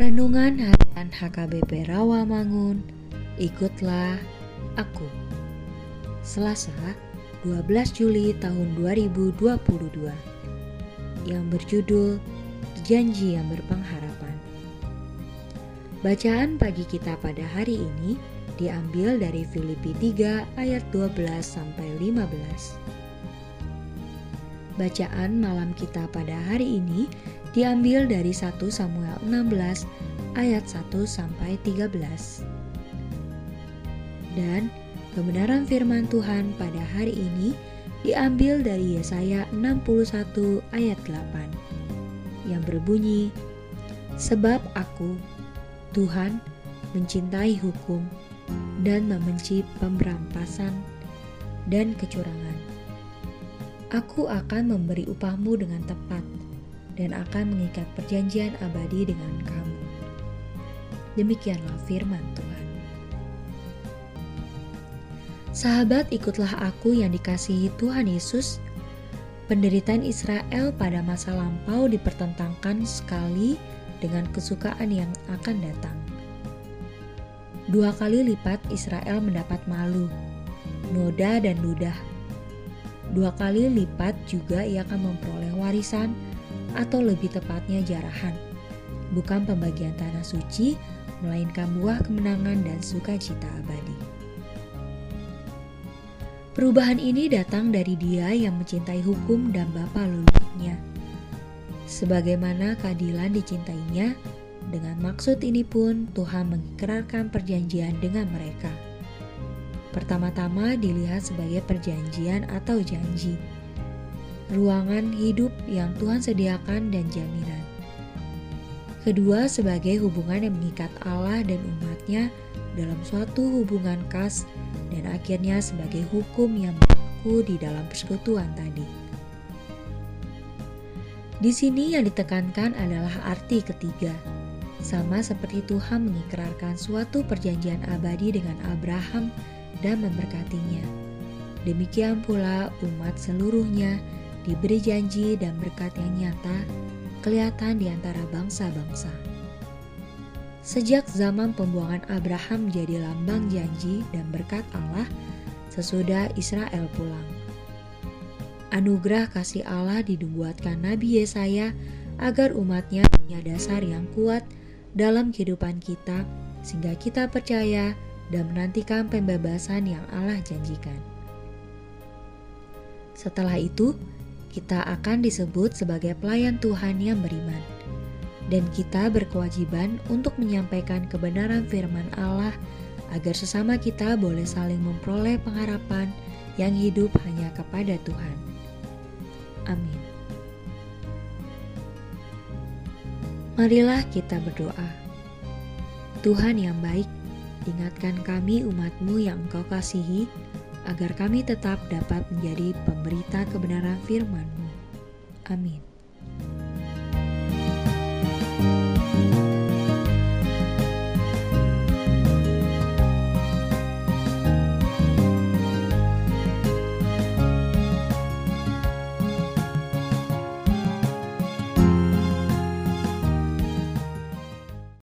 Renungan Harian HKBP Rawamangun. Ikutlah Aku. Selasa 12 Juli tahun 2022 Yang berjudul Janji yang berpengharapan. Bacaan pagi kita pada hari ini diambil dari Filipi 3 ayat 12 sampai 15 Bacaan malam kita pada hari ini diambil dari 1 Samuel 16 ayat 1 sampai 13. Dan kebenaran firman Tuhan pada hari ini diambil dari Yesaya 61 ayat 8 yang berbunyi Sebab aku Tuhan mencintai hukum dan membenci pemberampasan dan kecurangan Aku akan memberi upahmu dengan tepat dan akan mengikat perjanjian abadi dengan kamu. Demikianlah firman Tuhan. Sahabat, ikutlah aku yang dikasihi Tuhan Yesus. Penderitaan Israel pada masa lampau dipertentangkan sekali dengan kesukaan yang akan datang. Dua kali lipat Israel mendapat malu, noda dan ludah Dua kali lipat juga ia akan memperoleh warisan atau lebih tepatnya jarahan. Bukan pembagian tanah suci, melainkan buah kemenangan dan sukacita abadi. Perubahan ini datang dari dia yang mencintai hukum dan bapa leluhurnya. Sebagaimana keadilan dicintainya, dengan maksud ini pun Tuhan mengikrarkan perjanjian dengan mereka pertama-tama dilihat sebagai perjanjian atau janji, ruangan hidup yang Tuhan sediakan dan jaminan. Kedua, sebagai hubungan yang mengikat Allah dan umatnya dalam suatu hubungan khas dan akhirnya sebagai hukum yang berlaku di dalam persekutuan tadi. Di sini yang ditekankan adalah arti ketiga, sama seperti Tuhan mengikrarkan suatu perjanjian abadi dengan Abraham dan memberkatinya. Demikian pula umat seluruhnya diberi janji dan berkat yang nyata kelihatan di antara bangsa-bangsa. Sejak zaman pembuangan Abraham menjadi lambang janji dan berkat Allah sesudah Israel pulang. Anugerah kasih Allah dibuatkan Nabi Yesaya agar umatnya punya dasar yang kuat dalam kehidupan kita sehingga kita percaya dan menantikan pembebasan yang Allah janjikan. Setelah itu, kita akan disebut sebagai pelayan Tuhan yang beriman, dan kita berkewajiban untuk menyampaikan kebenaran firman Allah agar sesama kita boleh saling memperoleh pengharapan yang hidup hanya kepada Tuhan. Amin. Marilah kita berdoa. Tuhan yang baik, Ingatkan kami umatmu yang engkau kasihi, agar kami tetap dapat menjadi pemberita kebenaran firman-Mu. Amin.